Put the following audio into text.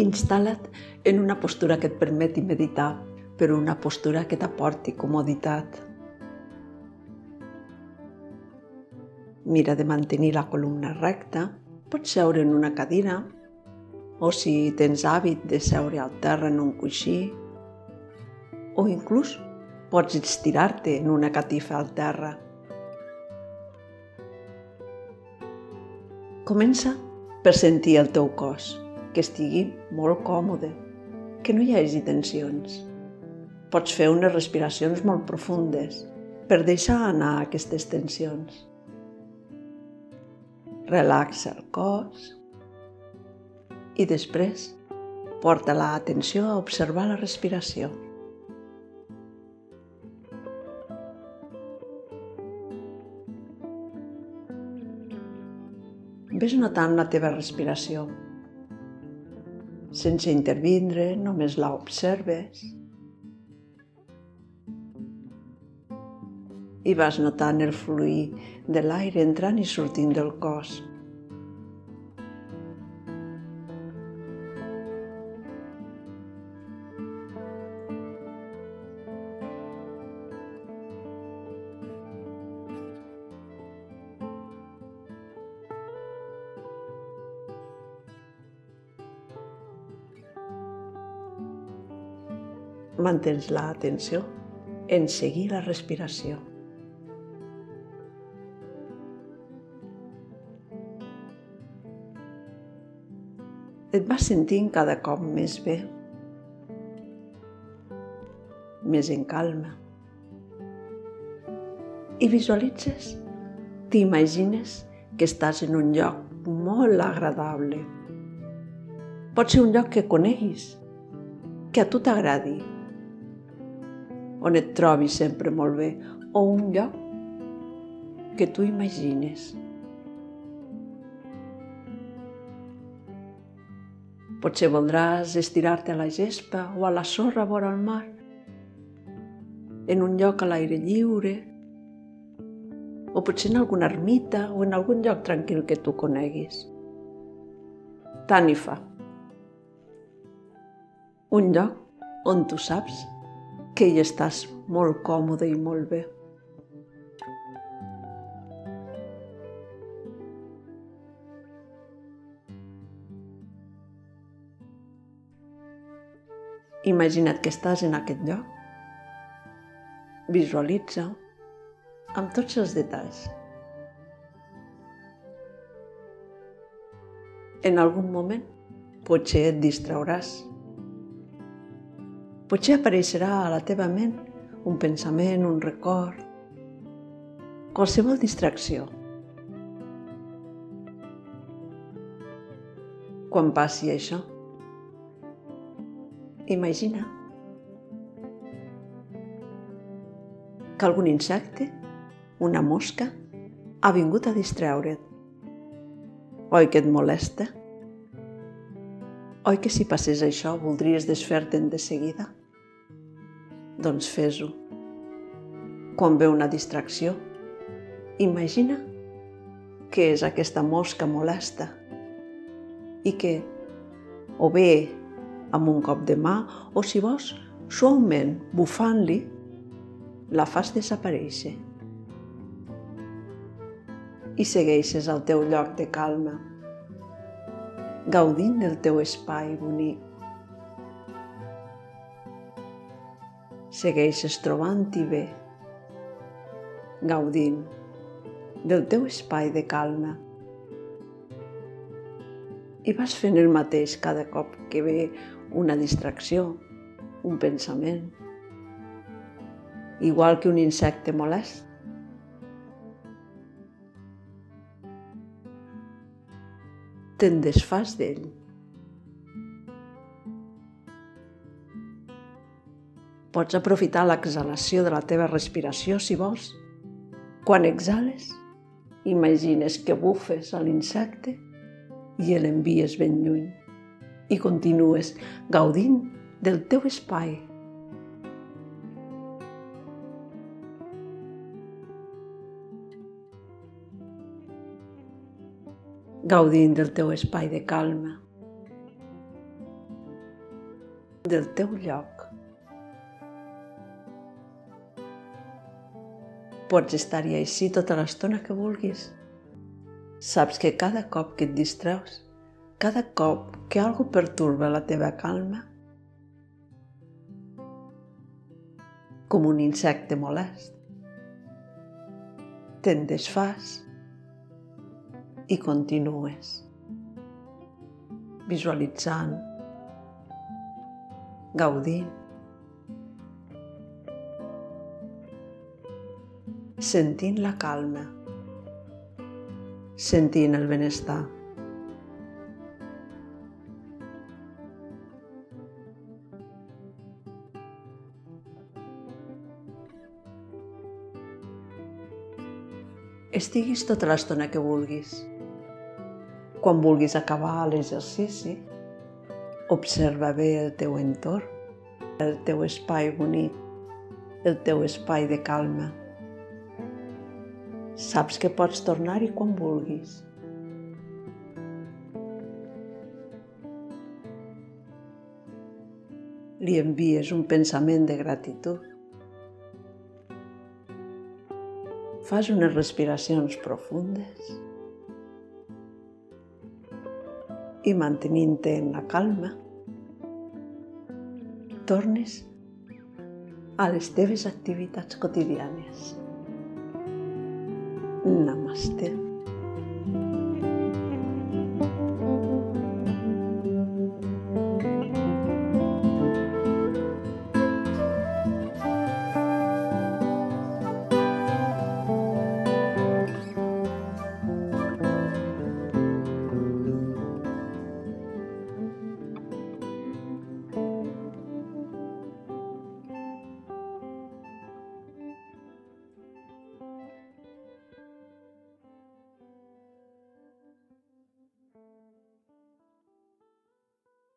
Instal·la't en una postura que et permeti meditar, però una postura que t'aporti comoditat. Mira de mantenir la columna recta, pots seure en una cadira o si tens hàbit de seure al terra en un coixí o inclús pots estirar-te en una catifa al terra. Comença per sentir el teu cos, que estigui molt còmode, que no hi hagi tensions. Pots fer unes respiracions molt profundes per deixar anar aquestes tensions. Relaxa el cos i després porta l'atenció a observar la respiració. Ves notant la teva respiració. Sense intervindre, només la observes. I vas notant el fluir de l'aire entrant i sortint del cos. Mantens l'atenció en seguir la respiració. Et vas sentint cada cop més bé, més en calma. I visualitzes, t'imagines que estàs en un lloc molt agradable. Pot ser un lloc que coneguis, que a tu t'agradi, on et trobis sempre molt bé, o un lloc que tu imagines. Potser voldràs estirar-te a la gespa o a la sorra vora el mar, en un lloc a l'aire lliure, o potser en alguna ermita o en algun lloc tranquil que tu coneguis. Tant hi fa. Un lloc on tu saps que hi estàs molt còmode i molt bé. Imagina't que estàs en aquest lloc. Visualitza amb tots els detalls. En algun moment potser et distrauràs Potser apareixerà a la teva ment un pensament, un record, qualsevol distracció. Quan passi això, imagina que algun insecte, una mosca, ha vingut a distreure't. Oi que et molesta? Oi que si passés això voldries desfer-te'n de seguida? Doncs fes-ho. Quan ve una distracció, imagina que és aquesta mosca molesta i que o bé amb un cop de mà o si vols suaument bufant-li la fas desaparèixer i segueixes al teu lloc de calma, gaudint del teu espai bonic. Segueixes trobant-hi bé, gaudint del teu espai de calma. I vas fent el mateix cada cop que ve una distracció, un pensament, igual que un insecte molest. Te'n desfas d'ell. Pots aprofitar l'exhalació de la teva respiració si vols. Quan exhales, imagines que bufes a l'insecte i l'envies ben lluny i continues gaudint del teu espai. Gaudint del teu espai de calma. del teu lloc. Pots estar-hi així tota l'estona que vulguis. Saps que cada cop que et distreus, cada cop que algú perturba la teva calma, com un insecte molest, te'n desfas i continues visualitzant, gaudint, sentint la calma, sentint el benestar. Estiguis tota l'estona que vulguis. Quan vulguis acabar l'exercici, observa bé el teu entorn, el teu espai bonic, el teu espai de calma. Saps que pots tornar-hi quan vulguis. Li envies un pensament de gratitud. Fas unes respiracions profundes i mantenint-te en la calma, tornes a les teves activitats quotidianes. ナマステ。